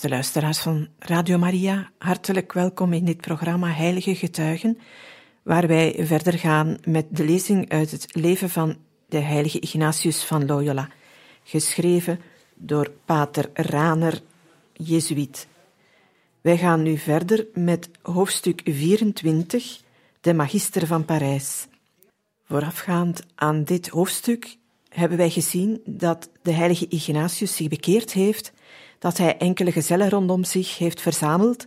Beste luisteraars van Radio Maria, hartelijk welkom in dit programma Heilige Getuigen, waar wij verder gaan met de lezing uit het leven van de heilige Ignatius van Loyola, geschreven door pater Raner, Jezuïet. Wij gaan nu verder met hoofdstuk 24, de Magister van Parijs. Voorafgaand aan dit hoofdstuk hebben wij gezien dat de heilige Ignatius zich bekeerd heeft dat hij enkele gezellen rondom zich heeft verzameld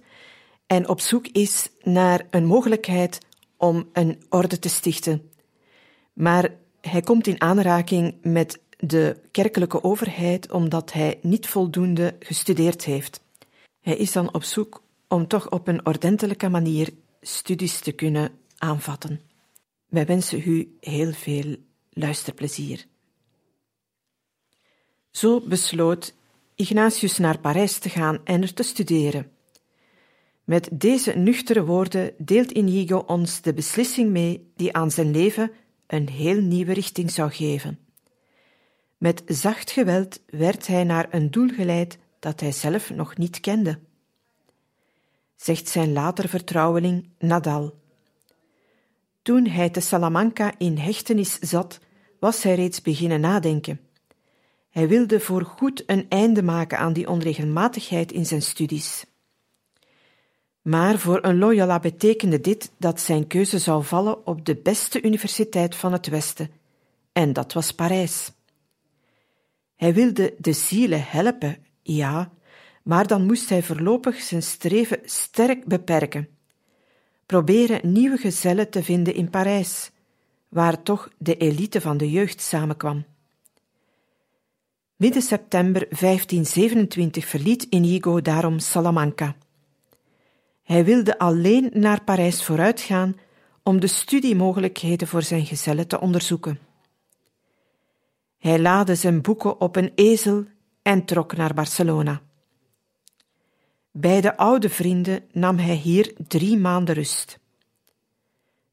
en op zoek is naar een mogelijkheid om een orde te stichten. Maar hij komt in aanraking met de kerkelijke overheid omdat hij niet voldoende gestudeerd heeft. Hij is dan op zoek om toch op een ordentelijke manier studies te kunnen aanvatten. Wij wensen u heel veel luisterplezier. Zo besloot Ignatius naar Parijs te gaan en er te studeren. Met deze nuchtere woorden deelt Inigo ons de beslissing mee die aan zijn leven een heel nieuwe richting zou geven. Met zacht geweld werd hij naar een doel geleid dat hij zelf nog niet kende. Zegt zijn later vertrouweling Nadal. Toen hij te Salamanca in hechtenis zat, was hij reeds beginnen nadenken. Hij wilde voorgoed een einde maken aan die onregelmatigheid in zijn studies. Maar voor een Loyola betekende dit dat zijn keuze zou vallen op de beste universiteit van het Westen, en dat was Parijs. Hij wilde de zielen helpen, ja, maar dan moest hij voorlopig zijn streven sterk beperken. Proberen nieuwe gezellen te vinden in Parijs, waar toch de elite van de jeugd samenkwam. Midden september 1527 verliet Inigo daarom Salamanca. Hij wilde alleen naar Parijs vooruitgaan om de studiemogelijkheden voor zijn gezellen te onderzoeken. Hij laadde zijn boeken op een ezel en trok naar Barcelona. Bij de oude vrienden nam hij hier drie maanden rust.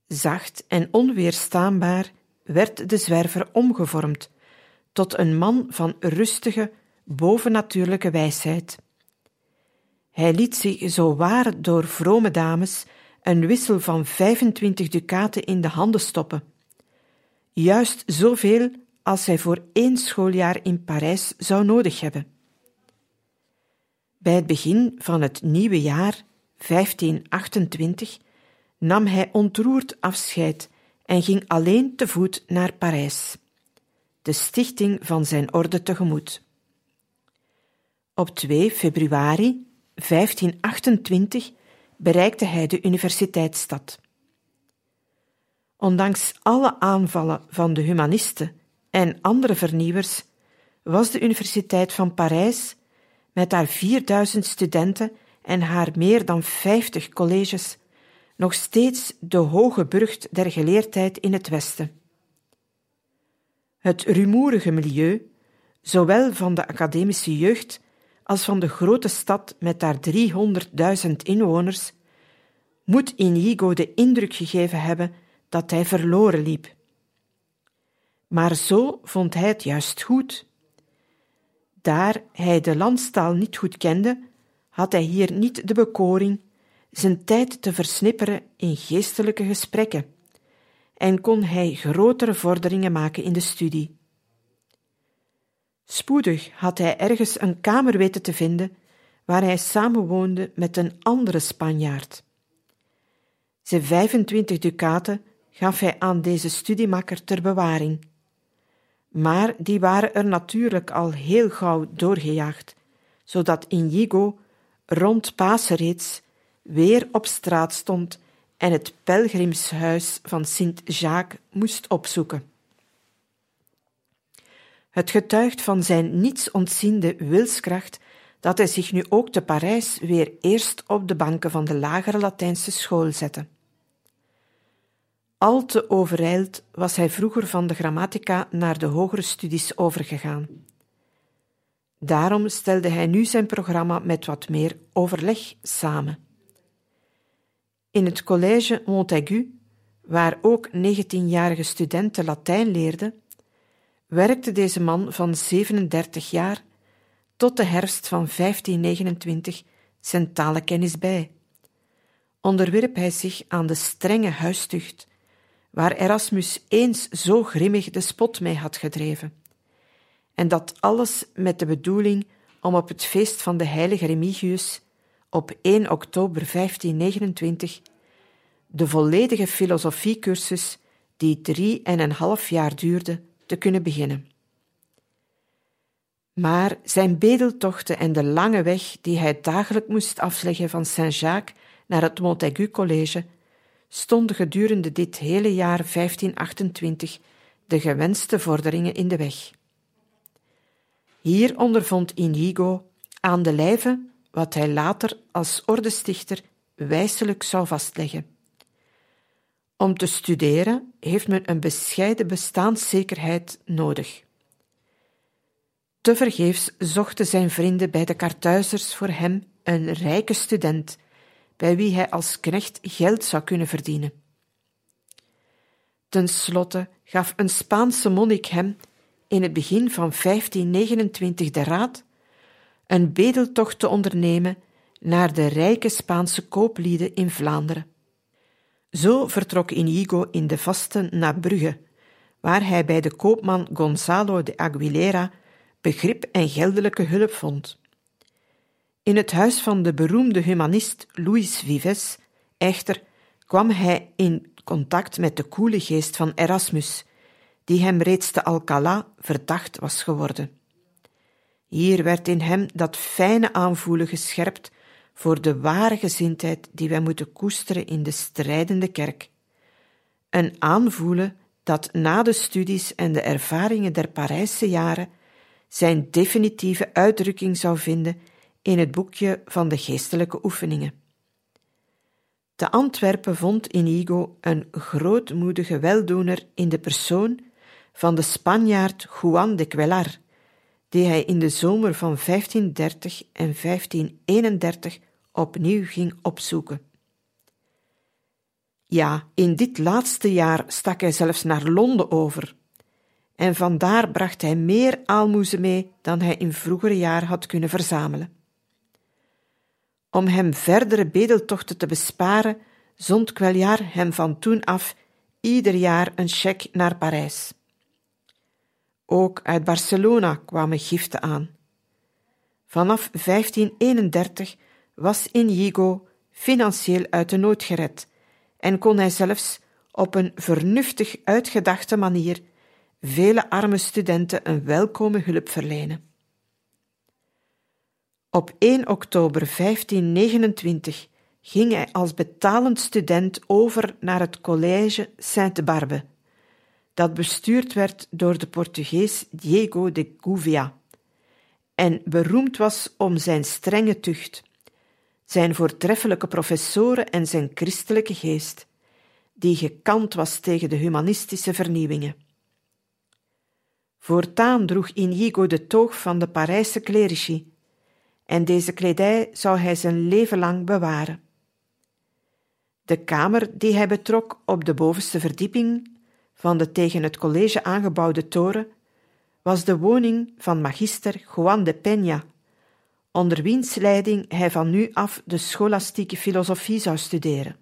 Zacht en onweerstaanbaar werd de zwerver omgevormd tot een man van rustige, bovennatuurlijke wijsheid. Hij liet zich zo waar door vrome dames een wissel van 25 ducaten in de handen stoppen. Juist zoveel als hij voor één schooljaar in Parijs zou nodig hebben. Bij het begin van het nieuwe jaar, 1528, nam hij ontroerd afscheid en ging alleen te voet naar Parijs de stichting van zijn orde tegemoet. Op 2 februari 1528 bereikte hij de universiteitsstad. Ondanks alle aanvallen van de humanisten en andere vernieuwers was de Universiteit van Parijs met haar 4000 studenten en haar meer dan 50 colleges nog steeds de hoge burcht der geleerdheid in het Westen. Het rumoerige milieu, zowel van de academische jeugd als van de grote stad met haar 300.000 inwoners, moet Inigo de indruk gegeven hebben dat hij verloren liep. Maar zo vond hij het juist goed. Daar hij de landstaal niet goed kende, had hij hier niet de bekoring zijn tijd te versnipperen in geestelijke gesprekken en kon hij grotere vorderingen maken in de studie. Spoedig had hij ergens een kamer weten te vinden waar hij samenwoonde met een andere Spanjaard. Zijn 25 ducaten gaf hij aan deze studiemakker ter bewaring. Maar die waren er natuurlijk al heel gauw doorgejaagd, zodat Inigo rond Pasen reeds weer op straat stond en het pelgrimshuis van Sint-Jacques moest opzoeken. Het getuigt van zijn niets ontziende wilskracht dat hij zich nu ook te Parijs weer eerst op de banken van de lagere Latijnse school zette. Al te overijld was hij vroeger van de grammatica naar de hogere studies overgegaan. Daarom stelde hij nu zijn programma met wat meer overleg samen. In het collège Montaigu, waar ook 19-jarige studenten Latijn leerden, werkte deze man van 37 jaar tot de herfst van 1529 zijn talenkennis bij. Onderwierp hij zich aan de strenge huistucht, waar Erasmus eens zo grimmig de spot mee had gedreven. En dat alles met de bedoeling om op het feest van de heilige Remigius op 1 oktober 1529 de volledige filosofiecursus, die drie en een half jaar duurde, te kunnen beginnen. Maar zijn bedeltochten en de lange weg die hij dagelijks moest afleggen van Saint-Jacques naar het Montaigu College stonden gedurende dit hele jaar 1528 de gewenste vorderingen in de weg. Hier ondervond Inigo aan de lijve wat hij later als ordestichter wijselijk zou vastleggen. Om te studeren heeft men een bescheiden bestaanszekerheid nodig. Tevergeefs zochten zijn vrienden bij de Kartuizers voor hem een rijke student, bij wie hij als knecht geld zou kunnen verdienen. Ten slotte gaf een Spaanse monnik hem in het begin van 1529 de raad een bedeltocht te ondernemen naar de rijke Spaanse kooplieden in Vlaanderen. Zo vertrok Inigo in de vasten naar Brugge, waar hij bij de koopman Gonzalo de Aguilera begrip en geldelijke hulp vond. In het huis van de beroemde humanist Luis Vives, echter, kwam hij in contact met de koele geest van Erasmus, die hem reeds te Alcalá verdacht was geworden. Hier werd in hem dat fijne aanvoelen gescherpt voor de ware gezindheid die wij moeten koesteren in de strijdende kerk. Een aanvoelen dat na de studies en de ervaringen der Parijse jaren zijn definitieve uitdrukking zou vinden in het boekje van de geestelijke oefeningen. Te Antwerpen vond Inigo een grootmoedige weldoener in de persoon van de Spanjaard Juan de Quelar, die hij in de zomer van 1530 en 1531 opnieuw ging opzoeken. Ja, in dit laatste jaar stak hij zelfs naar Londen over, en vandaar bracht hij meer aalmoezen mee dan hij in vroegere jaren had kunnen verzamelen. Om hem verdere bedeltochten te besparen, zond Queljar hem van toen af ieder jaar een cheque naar Parijs. Ook uit Barcelona kwamen giften aan. Vanaf 1531 was Inigo financieel uit de nood gered en kon hij zelfs op een vernuftig uitgedachte manier vele arme studenten een welkome hulp verlenen. Op 1 oktober 1529 ging hij als betalend student over naar het collège Sainte-Barbe, dat bestuurd werd door de Portugees Diego de Gouveia en beroemd was om zijn strenge tucht, zijn voortreffelijke professoren en zijn christelijke geest, die gekant was tegen de humanistische vernieuwingen. Voortaan droeg Inigo de toog van de Parijse clerici, en deze kledij zou hij zijn leven lang bewaren. De kamer die hij betrok op de bovenste verdieping van de tegen het college aangebouwde toren was de woning van magister Juan de Peña, onder wiens leiding hij van nu af de scholastieke filosofie zou studeren.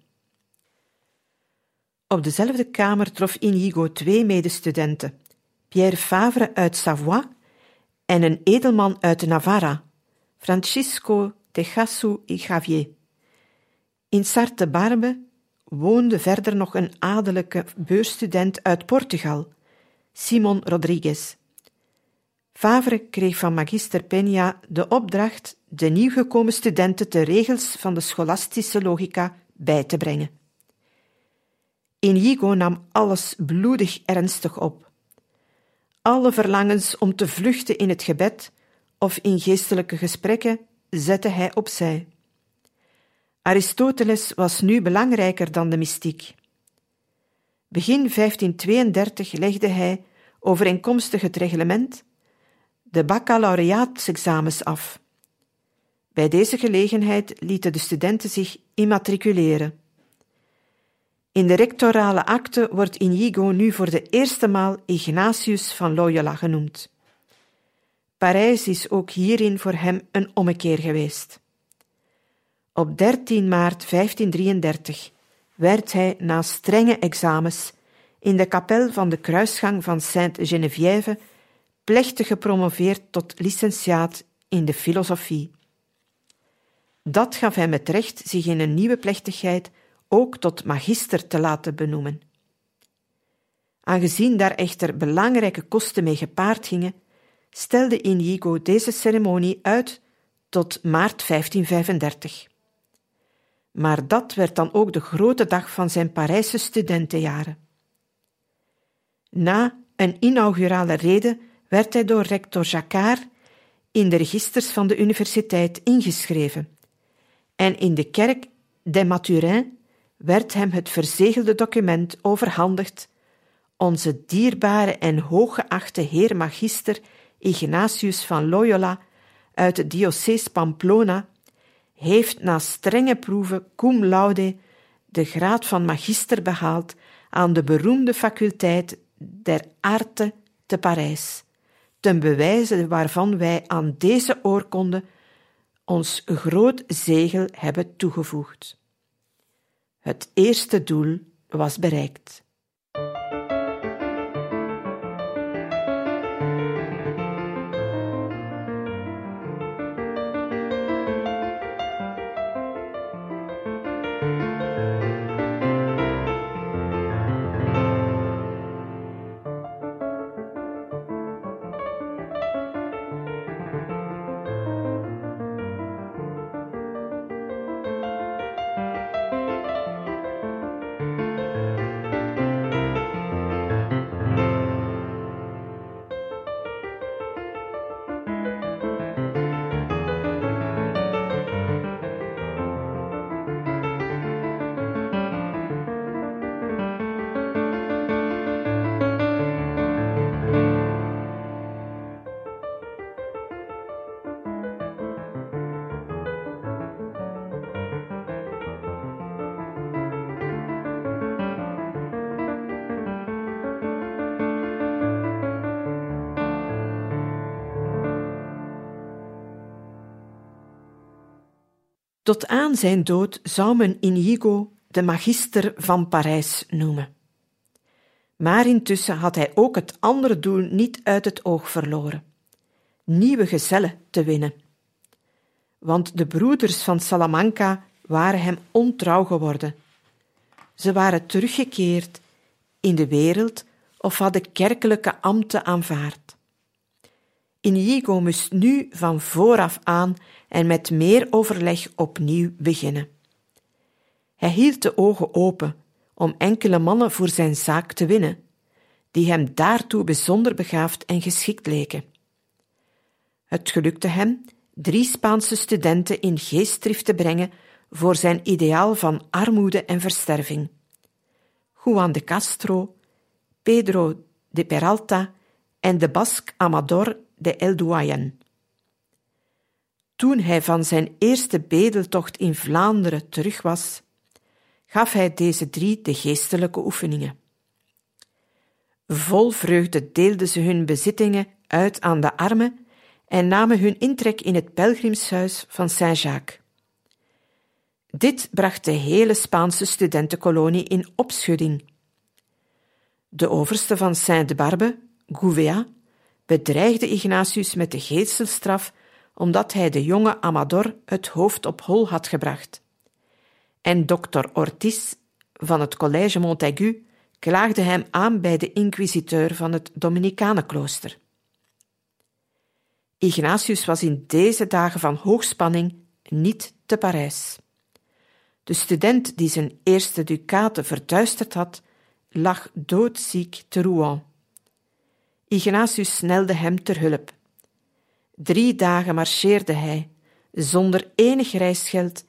Op dezelfde kamer trof Inigo twee medestudenten, Pierre Favre uit Savoie en een edelman uit Navarra, Francisco de Gassou y Javier. In Sarte Barbe woonde verder nog een adellijke beursstudent uit Portugal, Simon Rodrigues. Favre kreeg van magister Peña de opdracht de nieuwgekomen studenten de regels van de scholastische logica bij te brengen. Inigo nam alles bloedig ernstig op. Alle verlangens om te vluchten in het gebed of in geestelijke gesprekken zette hij opzij. Aristoteles was nu belangrijker dan de mystiek. Begin 1532 legde hij, overeenkomstig het reglement, de baccalaureaatsexamens af. Bij deze gelegenheid lieten de studenten zich immatriculeren. In de rectorale akte wordt Inigo nu voor de eerste maal Ignatius van Loyola genoemd. Parijs is ook hierin voor hem een ommekeer geweest. Op 13 maart 1533 werd hij na strenge examens in de kapel van de kruisgang van Sainte-Geneviève plechtig gepromoveerd tot licentiaat in de filosofie. Dat gaf hem het recht zich in een nieuwe plechtigheid ook tot magister te laten benoemen. Aangezien daar echter belangrijke kosten mee gepaard gingen, stelde Inigo deze ceremonie uit tot maart 1535. Maar dat werd dan ook de grote dag van zijn Parijse studentenjaren. Na een inaugurale rede werd hij door rector Jacquard in de registers van de universiteit ingeschreven en in de kerk des Mathurins werd hem het verzegelde document overhandigd. Onze dierbare en hooggeachte heer magister Ignatius van Loyola uit het diocese Pamplona heeft na strenge proeven cum laude de graad van magister behaald aan de beroemde faculteit der Arte te Parijs, ten bewijze waarvan wij aan deze oorkonde ons groot zegel hebben toegevoegd. Het eerste doel was bereikt. Tot aan zijn dood zou men Inigo de magister van Parijs noemen. Maar intussen had hij ook het andere doel niet uit het oog verloren: nieuwe gezellen te winnen. Want de broeders van Salamanca waren hem ontrouw geworden. Ze waren teruggekeerd in de wereld of hadden kerkelijke ambten aanvaard. Inigo moest nu van vooraf aan en met meer overleg opnieuw beginnen. Hij hield de ogen open om enkele mannen voor zijn zaak te winnen, die hem daartoe bijzonder begaafd en geschikt leken. Het gelukte hem drie Spaanse studenten in geestdrift te brengen voor zijn ideaal van armoede en versterving. Juan de Castro, Pedro de Peralta en de Basque Amador de El Duayen. Toen hij van zijn eerste bedeltocht in Vlaanderen terug was, gaf hij deze drie de geestelijke oefeningen. Vol vreugde deelden ze hun bezittingen uit aan de armen en namen hun intrek in het pelgrimshuis van Saint-Jacques. Dit bracht de hele Spaanse studentenkolonie in opschudding. De overste van Saint-Barbe, Gouvéa, bedreigde Ignatius met de geestelstraf omdat hij de jonge Amador het hoofd op hol had gebracht. En dokter Ortiz van het Collège Montaigu klaagde hem aan bij de inquisiteur van het Dominicanenklooster. Ignatius was in deze dagen van hoogspanning niet te Parijs. De student die zijn eerste ducaten verduisterd had, lag doodziek te Rouen. Ignatius snelde hem ter hulp. Drie dagen marcheerde hij, zonder enig reisgeld,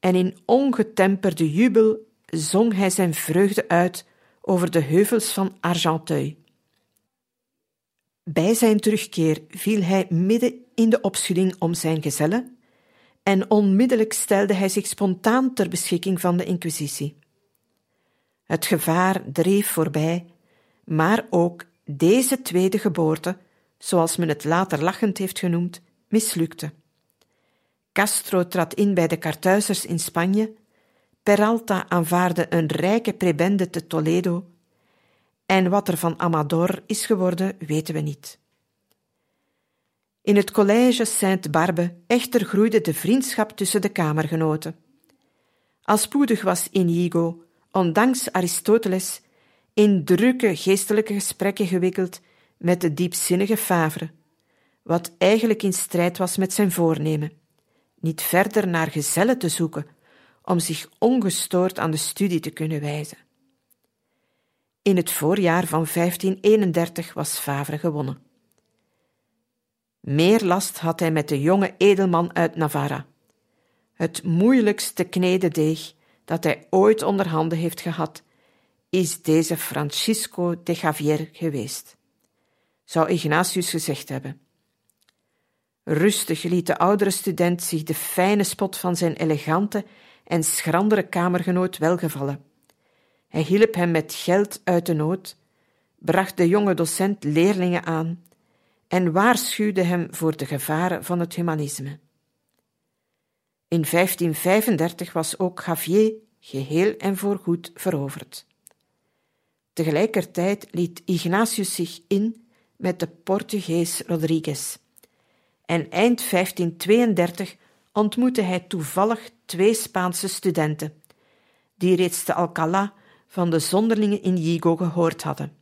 en in ongetemperde jubel zong hij zijn vreugde uit over de heuvels van Argenteuil. Bij zijn terugkeer viel hij midden in de opschudding om zijn gezellen en onmiddellijk stelde hij zich spontaan ter beschikking van de Inquisitie. Het gevaar dreef voorbij, maar ook deze tweede geboorte, zoals men het later lachend heeft genoemd, mislukte. Castro trad in bij de Kartuizers in Spanje, Peralta aanvaarde een rijke prebende te Toledo, en wat er van Amador is geworden, weten we niet. In het collège Sainte-Barbe echter groeide de vriendschap tussen de kamergenoten. Al spoedig was Inigo, ondanks Aristoteles, in drukke geestelijke gesprekken gewikkeld met de diepzinnige Favre, wat eigenlijk in strijd was met zijn voornemen, niet verder naar gezellen te zoeken om zich ongestoord aan de studie te kunnen wijzen. In het voorjaar van 1531 was Favre gewonnen. Meer last had hij met de jonge edelman uit Navarra. Het moeilijkste kneden deeg dat hij ooit onder handen heeft gehad, is deze Francisco de Javier geweest, zou Ignatius gezegd hebben. Rustig liet de oudere student zich de fijne spot van zijn elegante en schrandere kamergenoot welgevallen. Hij hielp hem met geld uit de nood, bracht de jonge docent leerlingen aan en waarschuwde hem voor de gevaren van het humanisme. In 1535 was ook Javier geheel en voorgoed veroverd. Tegelijkertijd liet Ignatius zich in met de Portugees Rodriguez. En eind 1532 ontmoette hij toevallig twee Spaanse studenten, die reeds te Alcalá van de zonderlingen in Yigo gehoord hadden.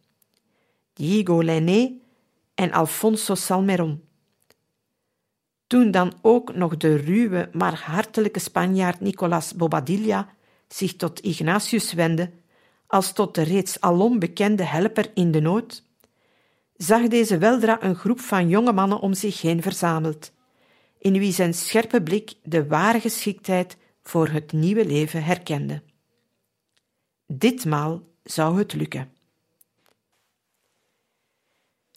Diego Lainé en Alfonso Salmeron. Toen dan ook nog de ruwe, maar hartelijke Spanjaard Nicolas Bobadilla zich tot Ignatius wendde, als tot de reeds alom bekende helper in de nood, zag deze weldra een groep van jonge mannen om zich heen verzameld, in wie zijn scherpe blik de ware geschiktheid voor het nieuwe leven herkende. Ditmaal zou het lukken.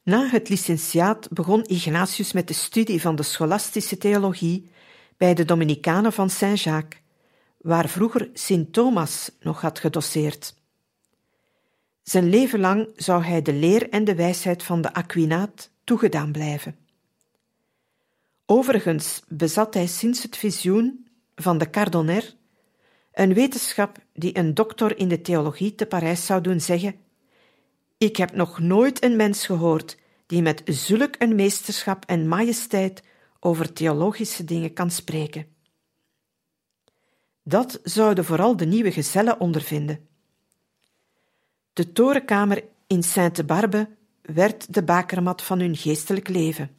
Na het licentiaat begon Ignatius met de studie van de scholastische theologie bij de Dominicanen van Saint-Jacques, waar vroeger Sint Thomas nog had gedoseerd. Zijn leven lang zou hij de leer en de wijsheid van de Aquinaat toegedaan blijven. Overigens bezat hij sinds het visioen van de Cardonner een wetenschap die een doctor in de theologie te Parijs zou doen zeggen ik heb nog nooit een mens gehoord die met zulk een meesterschap en majesteit over theologische dingen kan spreken. Dat zouden vooral de nieuwe gezellen ondervinden. De torenkamer in Sainte-Barbe werd de bakermat van hun geestelijk leven.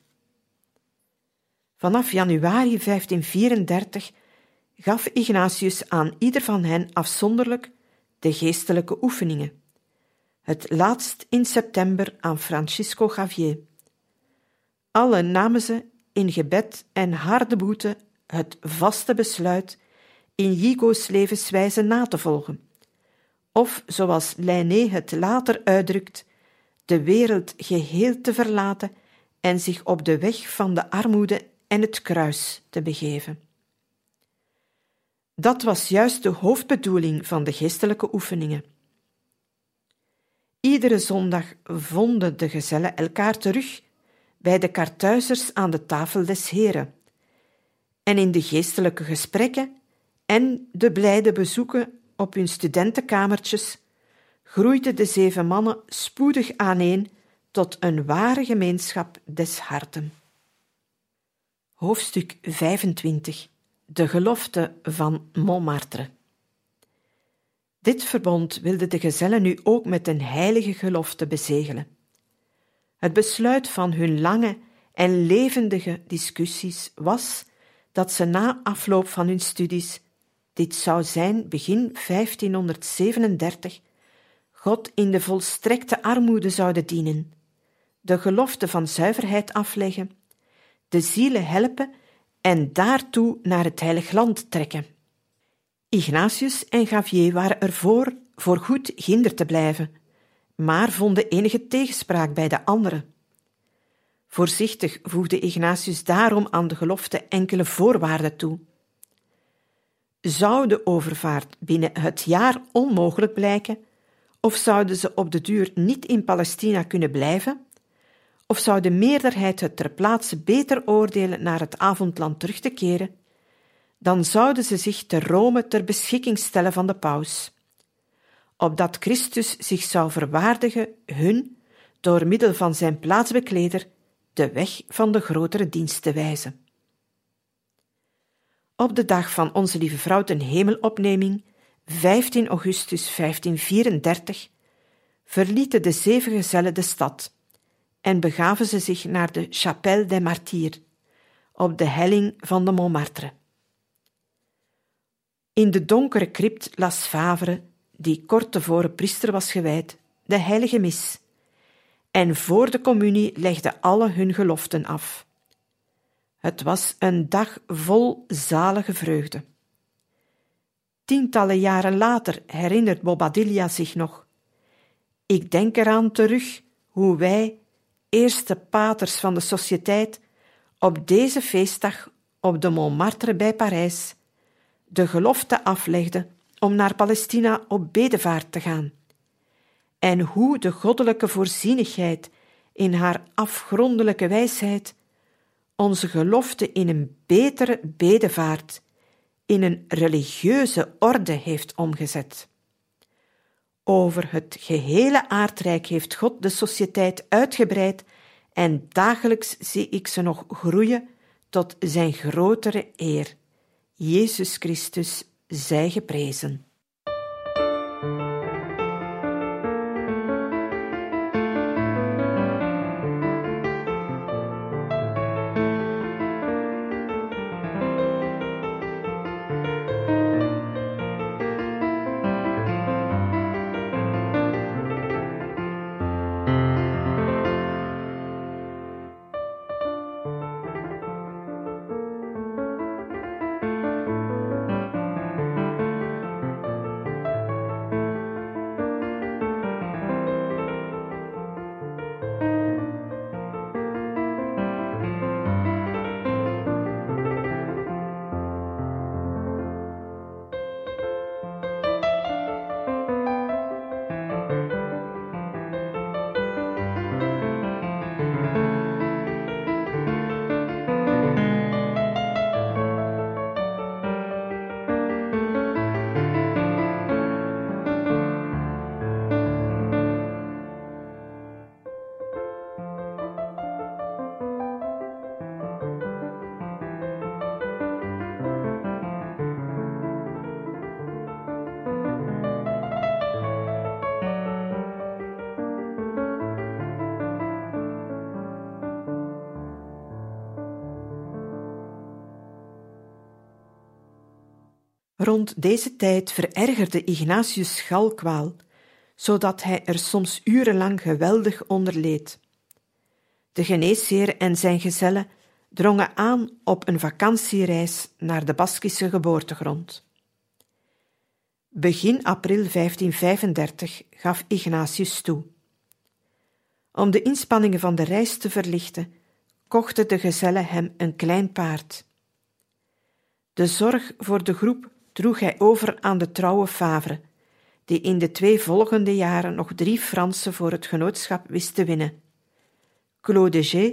Vanaf januari 1534 gaf Ignatius aan ieder van hen afzonderlijk de geestelijke oefeningen het laatst in september aan Francisco Javier. Alle namen ze in gebed en harde boete het vaste besluit in Jigo's levenswijze na te volgen, of zoals Lainé het later uitdrukt, de wereld geheel te verlaten en zich op de weg van de armoede en het kruis te begeven. Dat was juist de hoofdbedoeling van de geestelijke oefeningen. Iedere zondag vonden de gezellen elkaar terug bij de kartuizers aan de tafel des Heren. En in de geestelijke gesprekken en de blijde bezoeken op hun studentenkamertjes groeiden de zeven mannen spoedig aaneen tot een ware gemeenschap des harten. Hoofdstuk 25 De gelofte van Montmartre dit verbond wilden de gezellen nu ook met een heilige gelofte bezegelen. Het besluit van hun lange en levendige discussies was dat ze na afloop van hun studies, dit zou zijn begin 1537, God in de volstrekte armoede zouden dienen, de gelofte van zuiverheid afleggen, de zielen helpen en daartoe naar het heilig land trekken. Ignatius en Gavier waren ervoor voor goed ginder te blijven, maar vonden enige tegenspraak bij de anderen. Voorzichtig voegde Ignatius daarom aan de gelofte enkele voorwaarden toe. Zou de overvaart binnen het jaar onmogelijk blijken, of zouden ze op de duur niet in Palestina kunnen blijven, of zou de meerderheid het ter plaatse beter oordelen naar het avondland terug te keren, dan zouden ze zich te Rome ter beschikking stellen van de paus, opdat Christus zich zou verwaardigen hun, door middel van zijn plaatsbekleder, de weg van de grotere dienst te wijzen. Op de dag van Onze Lieve Vrouw ten Hemelopneming, 15 augustus 1534, verlieten de zeven gezellen de stad en begaven ze zich naar de Chapelle des Martyrs, op de helling van de Montmartre. In de donkere crypt las Favre, die kort tevoren priester was gewijd, de heilige mis, en voor de communie legden alle hun geloften af. Het was een dag vol zalige vreugde. Tientallen jaren later herinnert Bobadilla zich nog. Ik denk eraan terug hoe wij, eerste paters van de sociëteit, op deze feestdag op de Montmartre bij Parijs de gelofte aflegden om naar Palestina op bedevaart te gaan. En hoe de goddelijke voorzienigheid in haar afgrondelijke wijsheid onze gelofte in een betere bedevaart, in een religieuze orde heeft omgezet. Over het gehele aardrijk heeft God de sociëteit uitgebreid en dagelijks zie ik ze nog groeien tot zijn grotere eer. Jezus Christus zij geprezen. Rond deze tijd verergerde Ignatius schalkwaal, zodat hij er soms urenlang geweldig onder leed. De geneesheer en zijn gezellen drongen aan op een vakantiereis naar de Baskische geboortegrond. Begin april 1535 gaf Ignatius toe. Om de inspanningen van de reis te verlichten, kochten de gezellen hem een klein paard. De zorg voor de groep droeg hij over aan de trouwe Favre, die in de twee volgende jaren nog drie Fransen voor het genootschap wist te winnen: Claude G,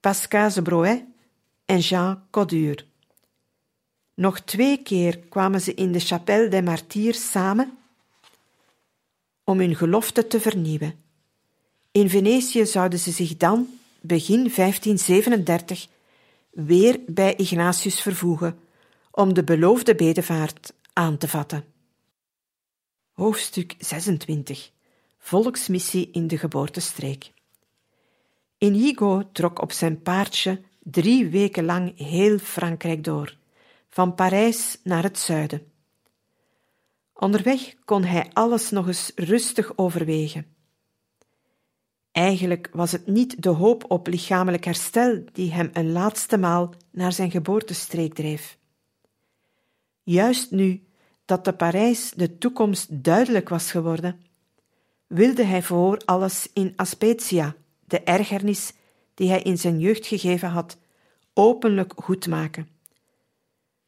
Pascase Broet en Jean Codure. Nog twee keer kwamen ze in de Chapelle des Martyrs samen om hun gelofte te vernieuwen. In Venetië zouden ze zich dan, begin 1537, weer bij Ignatius vervoegen om de beloofde bedevaart aan te vatten. Hoofdstuk 26 Volksmissie in de geboortestreek. Inigo trok op zijn paardje drie weken lang heel Frankrijk door, van Parijs naar het zuiden. Onderweg kon hij alles nog eens rustig overwegen. Eigenlijk was het niet de hoop op lichamelijk herstel die hem een laatste maal naar zijn geboortestreek dreef. Juist nu dat de Parijs de toekomst duidelijk was geworden, wilde hij voor alles in Aspetia de ergernis die hij in zijn jeugd gegeven had, openlijk goedmaken.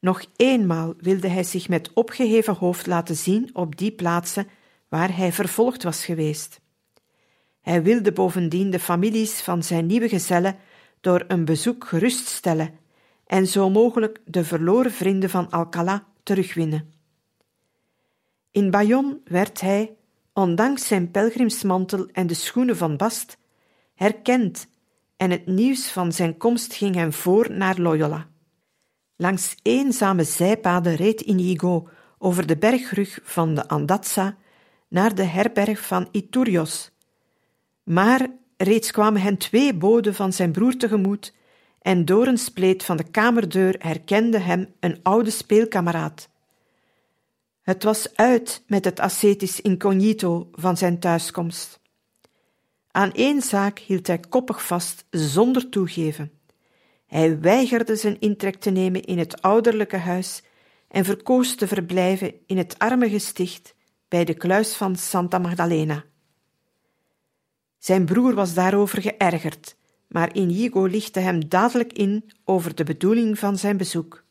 Nog eenmaal wilde hij zich met opgeheven hoofd laten zien op die plaatsen waar hij vervolgd was geweest. Hij wilde bovendien de families van zijn nieuwe gezellen door een bezoek geruststellen en zo mogelijk de verloren vrienden van Alcala terugwinnen. In Bayonne werd hij, ondanks zijn pelgrimsmantel en de schoenen van Bast, herkend en het nieuws van zijn komst ging hem voor naar Loyola. Langs eenzame zijpaden reed Inigo over de bergrug van de Andazza naar de herberg van Iturios. Maar reeds kwamen hen twee boden van zijn broer tegemoet en door een spleet van de kamerdeur herkende hem een oude speelkameraad. Het was uit met het ascetisch incognito van zijn thuiskomst. Aan één zaak hield hij koppig vast zonder toegeven. Hij weigerde zijn intrek te nemen in het ouderlijke huis en verkoos te verblijven in het arme gesticht bij de kluis van Santa Magdalena. Zijn broer was daarover geërgerd, maar Inigo lichtte hem dadelijk in over de bedoeling van zijn bezoek.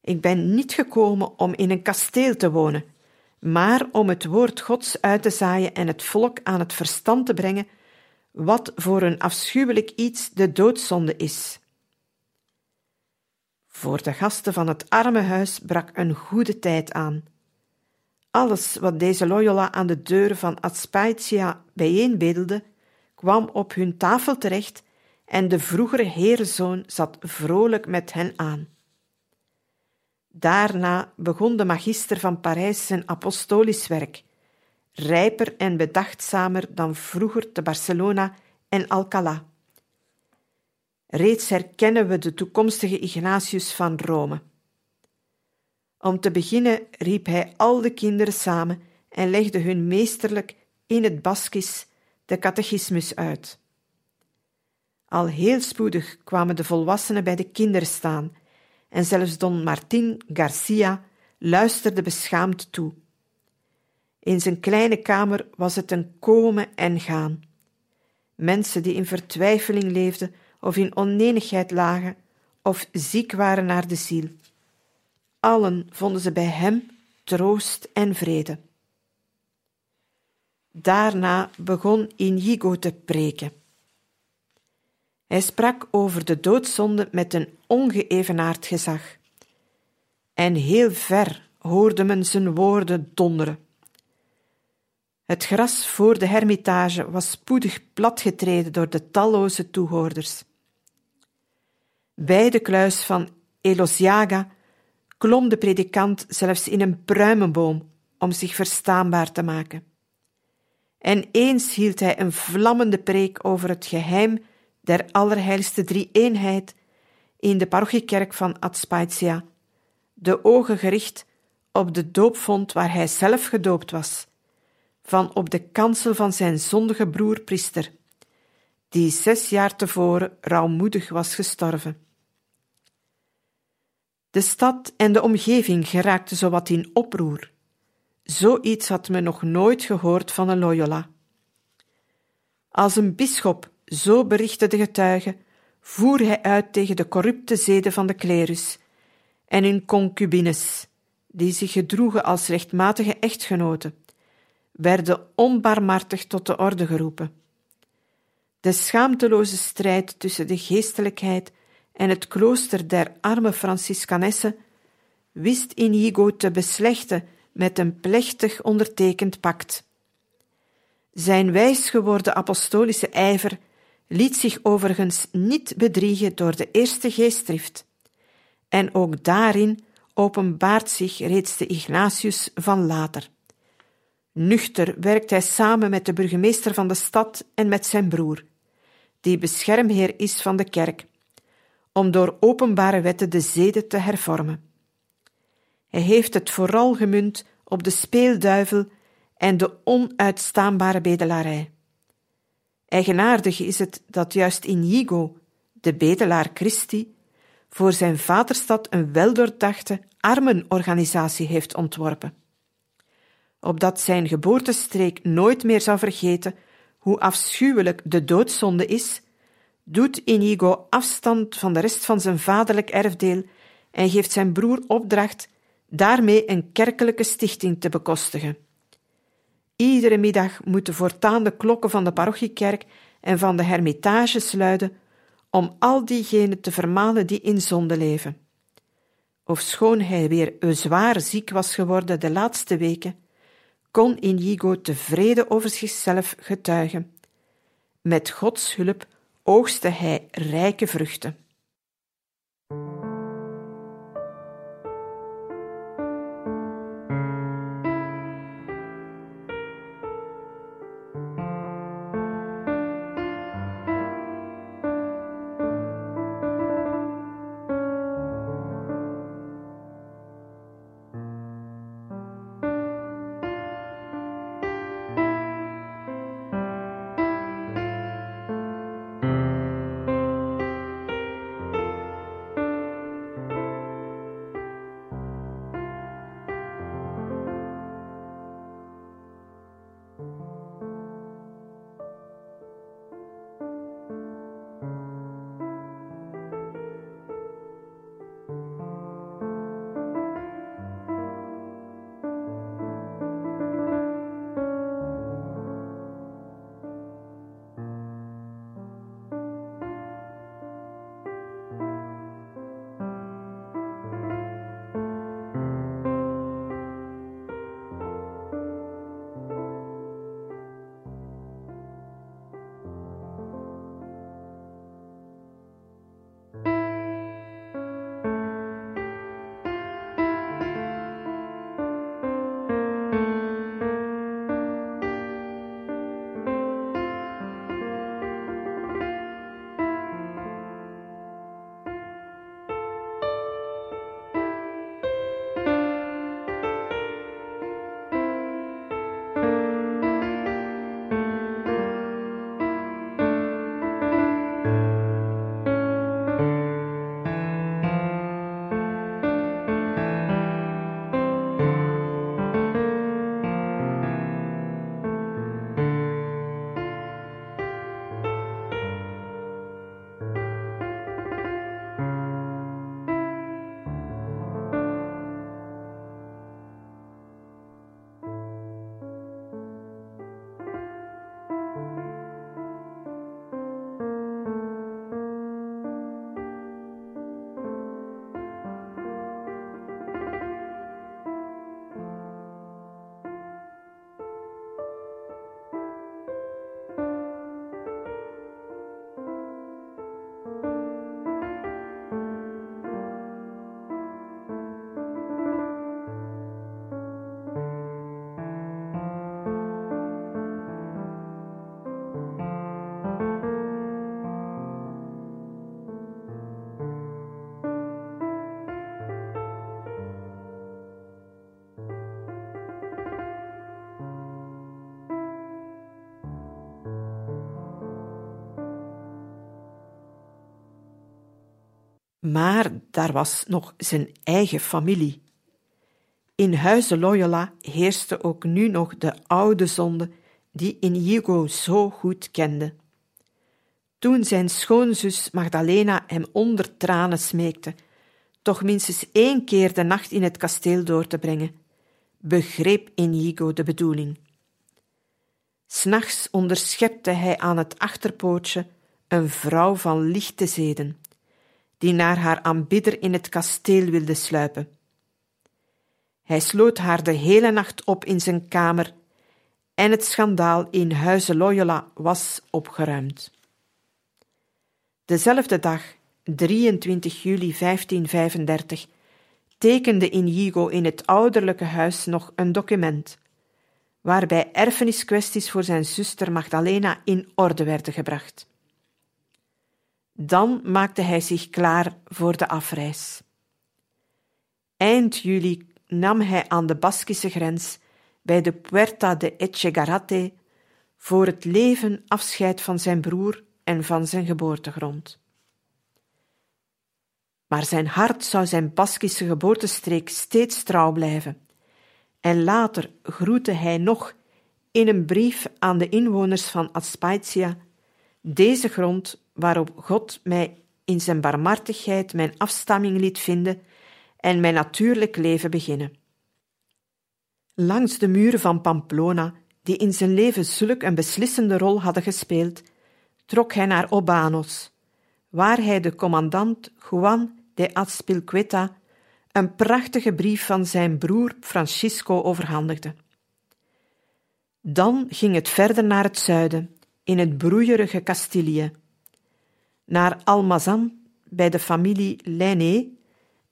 Ik ben niet gekomen om in een kasteel te wonen, maar om het woord Gods uit te zaaien en het volk aan het verstand te brengen wat voor een afschuwelijk iets de doodzonde is. Voor de gasten van het arme huis brak een goede tijd aan. Alles wat deze Loyola aan de deuren van Aspatia bijeenbedelde, kwam op hun tafel terecht en de vroegere heerzoon zat vrolijk met hen aan. Daarna begon de magister van Parijs zijn apostolisch werk, rijper en bedachtzamer dan vroeger te Barcelona en Alcalá. Reeds herkennen we de toekomstige Ignatius van Rome. Om te beginnen riep hij al de kinderen samen en legde hun meesterlijk in het Baskisch de catechismus uit. Al heel spoedig kwamen de volwassenen bij de kinderen staan en zelfs Don Martin Garcia luisterde beschaamd toe. In zijn kleine kamer was het een komen en gaan. Mensen die in vertwijfeling leefden of in onenigheid lagen of ziek waren naar de ziel. Allen vonden ze bij hem troost en vrede. Daarna begon Inigo te preken. Hij sprak over de doodzonde met een ongeëvenaard gezag. En heel ver hoorde men zijn woorden donderen. Het gras voor de hermitage was spoedig platgetreden door de talloze toehoorders. Bij de kluis van Elosiaga klom de predikant zelfs in een pruimenboom om zich verstaanbaar te maken. En eens hield hij een vlammende preek over het geheim der allerheiligste drie-eenheid in de parochiekerk van Adspaitia, de ogen gericht op de doopvond waar hij zelf gedoopt was van op de kansel van zijn zondige broer priester, die zes jaar tevoren rouwmoedig was gestorven. De stad en de omgeving geraakten zowat in oproer. Zoiets had men nog nooit gehoord van een Loyola. Als een bisschop, zo berichtte de getuige, voer hij uit tegen de corrupte zeden van de klerus en hun concubines, die zich gedroegen als rechtmatige echtgenoten werden onbarmhartig tot de orde geroepen. De schaamteloze strijd tussen de geestelijkheid en het klooster der arme Franciscanessen wist Inigo te beslechten met een plechtig ondertekend pact. Zijn wijs geworden apostolische ijver liet zich overigens niet bedriegen door de eerste geestdrift, en ook daarin openbaart zich reeds de Ignatius van later. Nuchter werkt hij samen met de burgemeester van de stad en met zijn broer, die beschermheer is van de kerk, om door openbare wetten de zeden te hervormen. Hij heeft het vooral gemunt op de speelduivel en de onuitstaanbare bedelarij. Eigenaardig is het dat juist Inigo, de bedelaar Christi, voor zijn vaderstad een weldoordachte armenorganisatie heeft ontworpen. Opdat zijn geboortestreek nooit meer zou vergeten hoe afschuwelijk de doodzonde is, doet Inigo afstand van de rest van zijn vaderlijk erfdeel en geeft zijn broer opdracht daarmee een kerkelijke stichting te bekostigen. Iedere middag moeten voortaan de klokken van de parochiekerk en van de hermitages luiden om al diegenen te vermanen die in zonde leven. Ofschoon hij weer zwaar ziek was geworden de laatste weken, kon Inigo tevreden over zichzelf getuigen. Met Gods hulp oogste hij rijke vruchten. Maar daar was nog zijn eigen familie. In huizen Loyola heerste ook nu nog de oude zonde die Inigo zo goed kende. Toen zijn schoonzus Magdalena hem onder tranen smeekte, toch minstens één keer de nacht in het kasteel door te brengen, begreep Inigo de bedoeling. S'nachts onderschepte hij aan het achterpootje een vrouw van lichte zeden die naar haar aanbidder in het kasteel wilde sluipen. Hij sloot haar de hele nacht op in zijn kamer en het schandaal in huize Loyola was opgeruimd. Dezelfde dag, 23 juli 1535, tekende Inigo in het ouderlijke huis nog een document, waarbij erfeniskwesties voor zijn zuster Magdalena in orde werden gebracht. Dan maakte hij zich klaar voor de afreis. Eind juli nam hij aan de Baskische grens bij de Puerta de Echegarate voor het leven afscheid van zijn broer en van zijn geboortegrond. Maar zijn hart zou zijn Baskische geboortestreek steeds trouw blijven. En later groette hij nog in een brief aan de inwoners van Aspaitia: Deze grond waarop God mij in zijn barmhartigheid mijn afstamming liet vinden en mijn natuurlijk leven beginnen. Langs de muren van Pamplona, die in zijn leven zulk een beslissende rol hadden gespeeld, trok hij naar Obanos, waar hij de commandant Juan de Azpilcueta een prachtige brief van zijn broer Francisco overhandigde. Dan ging het verder naar het zuiden, in het broeierige Castilië, naar Almazan bij de familie Lainé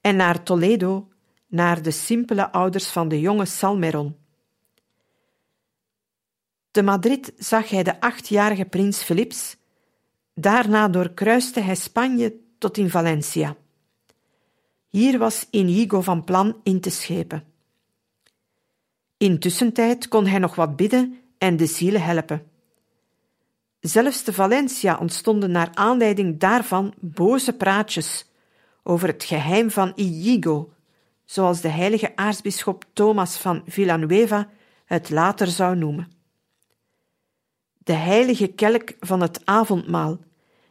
en naar Toledo, naar de simpele ouders van de jonge Salmeron. Te Madrid zag hij de achtjarige prins Philips, daarna doorkruiste hij Spanje tot in Valencia. Hier was Inigo van plan in te schepen. Intussentijd kon hij nog wat bidden en de zielen helpen. Zelfs te Valencia ontstonden naar aanleiding daarvan boze praatjes over het geheim van Inigo, zoals de heilige aartsbisschop Thomas van Villanueva het later zou noemen. De heilige kelk van het avondmaal,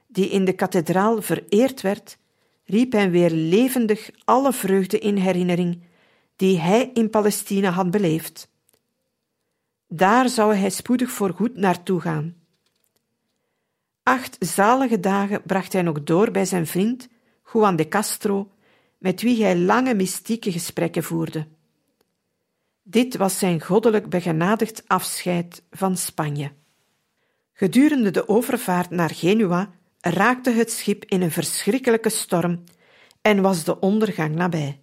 die in de kathedraal vereerd werd, riep hem weer levendig alle vreugde in herinnering die hij in Palestina had beleefd. Daar zou hij spoedig voorgoed naartoe gaan. Acht zalige dagen bracht hij nog door bij zijn vriend Juan de Castro, met wie hij lange mystieke gesprekken voerde. Dit was zijn goddelijk begenadigd afscheid van Spanje. Gedurende de overvaart naar Genua raakte het schip in een verschrikkelijke storm en was de ondergang nabij.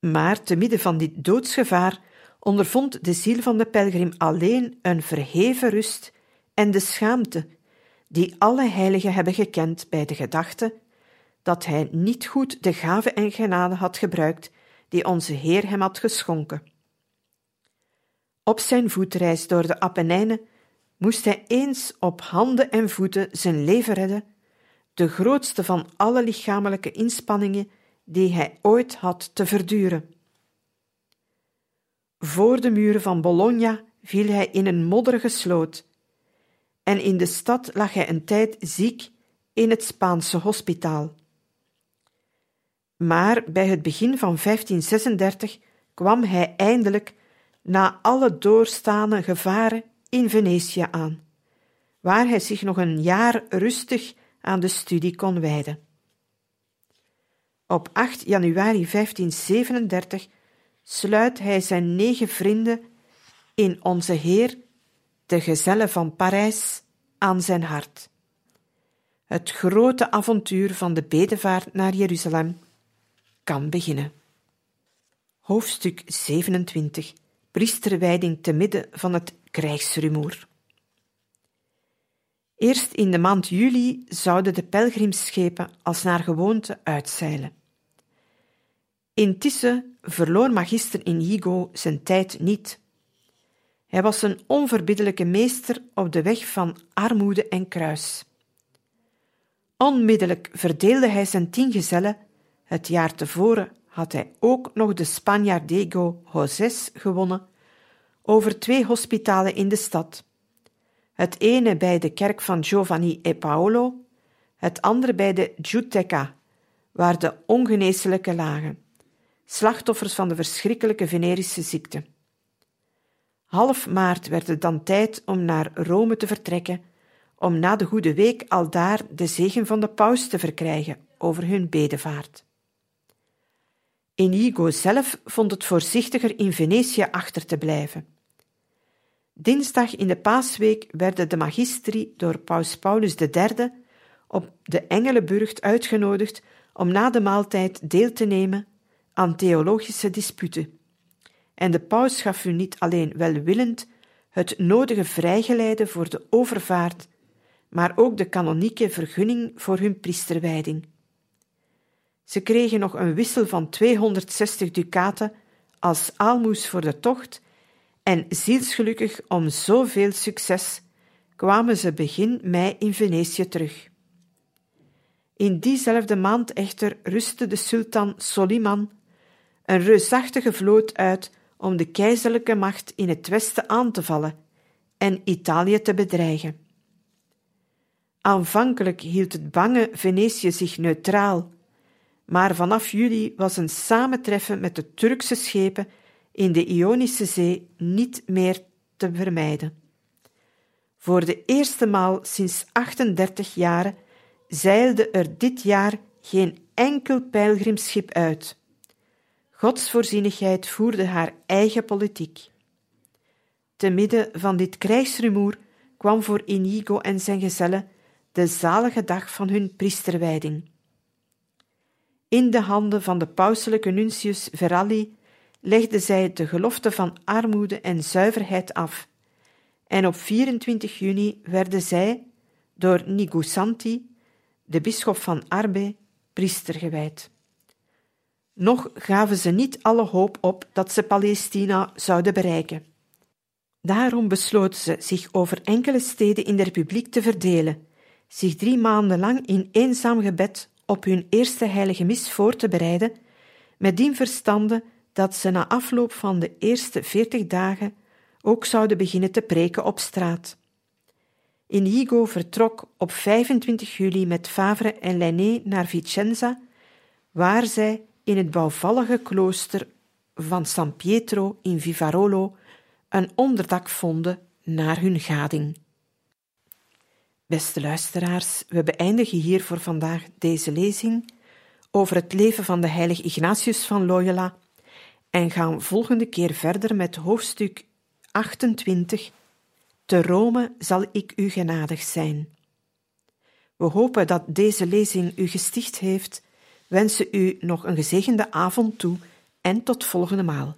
Maar te midden van dit doodsgevaar ondervond de ziel van de pelgrim alleen een verheven rust en de schaamte die alle heiligen hebben gekend bij de gedachte dat hij niet goed de gave en genade had gebruikt die onze Heer hem had geschonken. Op zijn voetreis door de Apennijnen moest hij eens op handen en voeten zijn leven redden, de grootste van alle lichamelijke inspanningen die hij ooit had te verduren. Voor de muren van Bologna viel hij in een modderige sloot, en in de stad lag hij een tijd ziek in het Spaanse hospitaal. Maar bij het begin van 1536 kwam hij eindelijk, na alle doorstaande gevaren, in Venetië aan, waar hij zich nog een jaar rustig aan de studie kon wijden. Op 8 januari 1537 sluit hij zijn negen vrienden in Onze Heer, de gezellen van Parijs, aan zijn hart. Het grote avontuur van de bedevaart naar Jeruzalem kan beginnen. Hoofdstuk 27 Priesterwijding te midden van het krijgsrumoer. Eerst in de maand juli zouden de pelgrimsschepen als naar gewoonte uitzeilen. Intussen verloor magister Inigo zijn tijd niet. Hij was een onverbiddelijke meester op de weg van armoede en kruis. Onmiddellijk verdeelde hij zijn tien gezellen. Het jaar tevoren had hij ook nog de Spanjaard Diego Josés gewonnen over twee hospitalen in de stad. Het ene bij de kerk van Giovanni e Paolo, het andere bij de Giudecca, waar de ongeneeslijke lagen, slachtoffers van de verschrikkelijke venerische ziekte. Half maart werd het dan tijd om naar Rome te vertrekken, om na de Goede Week aldaar de zegen van de paus te verkrijgen over hun bedevaart. Inigo zelf vond het voorzichtiger in Venetië achter te blijven. Dinsdag in de paasweek werden de magistri door paus Paulus III op de Engelenburg uitgenodigd om na de maaltijd deel te nemen aan theologische disputen. En de paus gaf hun niet alleen welwillend het nodige vrijgeleide voor de overvaart, maar ook de kanonieke vergunning voor hun priesterwijding. Ze kregen nog een wissel van 260 ducaten als aalmoes voor de tocht en zielsgelukkig om zoveel succes kwamen ze begin mei in Venetië terug. In diezelfde maand echter rustte de sultan Soliman een reusachtige vloot uit om de keizerlijke macht in het westen aan te vallen en Italië te bedreigen. Aanvankelijk hield het bange Venetië zich neutraal, maar vanaf juli was een samentreffen met de Turkse schepen in de Ionische Zee niet meer te vermijden. Voor de eerste maal sinds 38 jaren zeilde er dit jaar geen enkel pelgrimschip uit. Gods voorzienigheid voerde haar eigen politiek. Te midden van dit krijgsrumoer kwam voor Inigo en zijn gezellen de zalige dag van hun priesterwijding. In de handen van de pauselijke nuntius Veralli legden zij de gelofte van armoede en zuiverheid af, en op 24 juni werden zij door Nigusanti, de bisschop van Arbe, priester gewijd. Nog gaven ze niet alle hoop op dat ze Palestina zouden bereiken. Daarom besloten ze zich over enkele steden in de republiek te verdelen, zich drie maanden lang in eenzaam gebed op hun eerste heilige mis voor te bereiden, met dien verstande dat ze na afloop van de eerste veertig dagen ook zouden beginnen te preken op straat. Inigo vertrok op 25 juli met Favre en Lainé naar Vicenza, waar zij in het bouwvallige klooster van San Pietro in Vivarolo een onderdak vonden naar hun gading. Beste luisteraars, we beëindigen hier voor vandaag deze lezing over het leven van de heilige Ignatius van Loyola en gaan volgende keer verder met hoofdstuk 28. Te Rome zal ik u genadig zijn. We hopen dat deze lezing u gesticht heeft, wensen u nog een gezegende avond toe en tot volgende maal.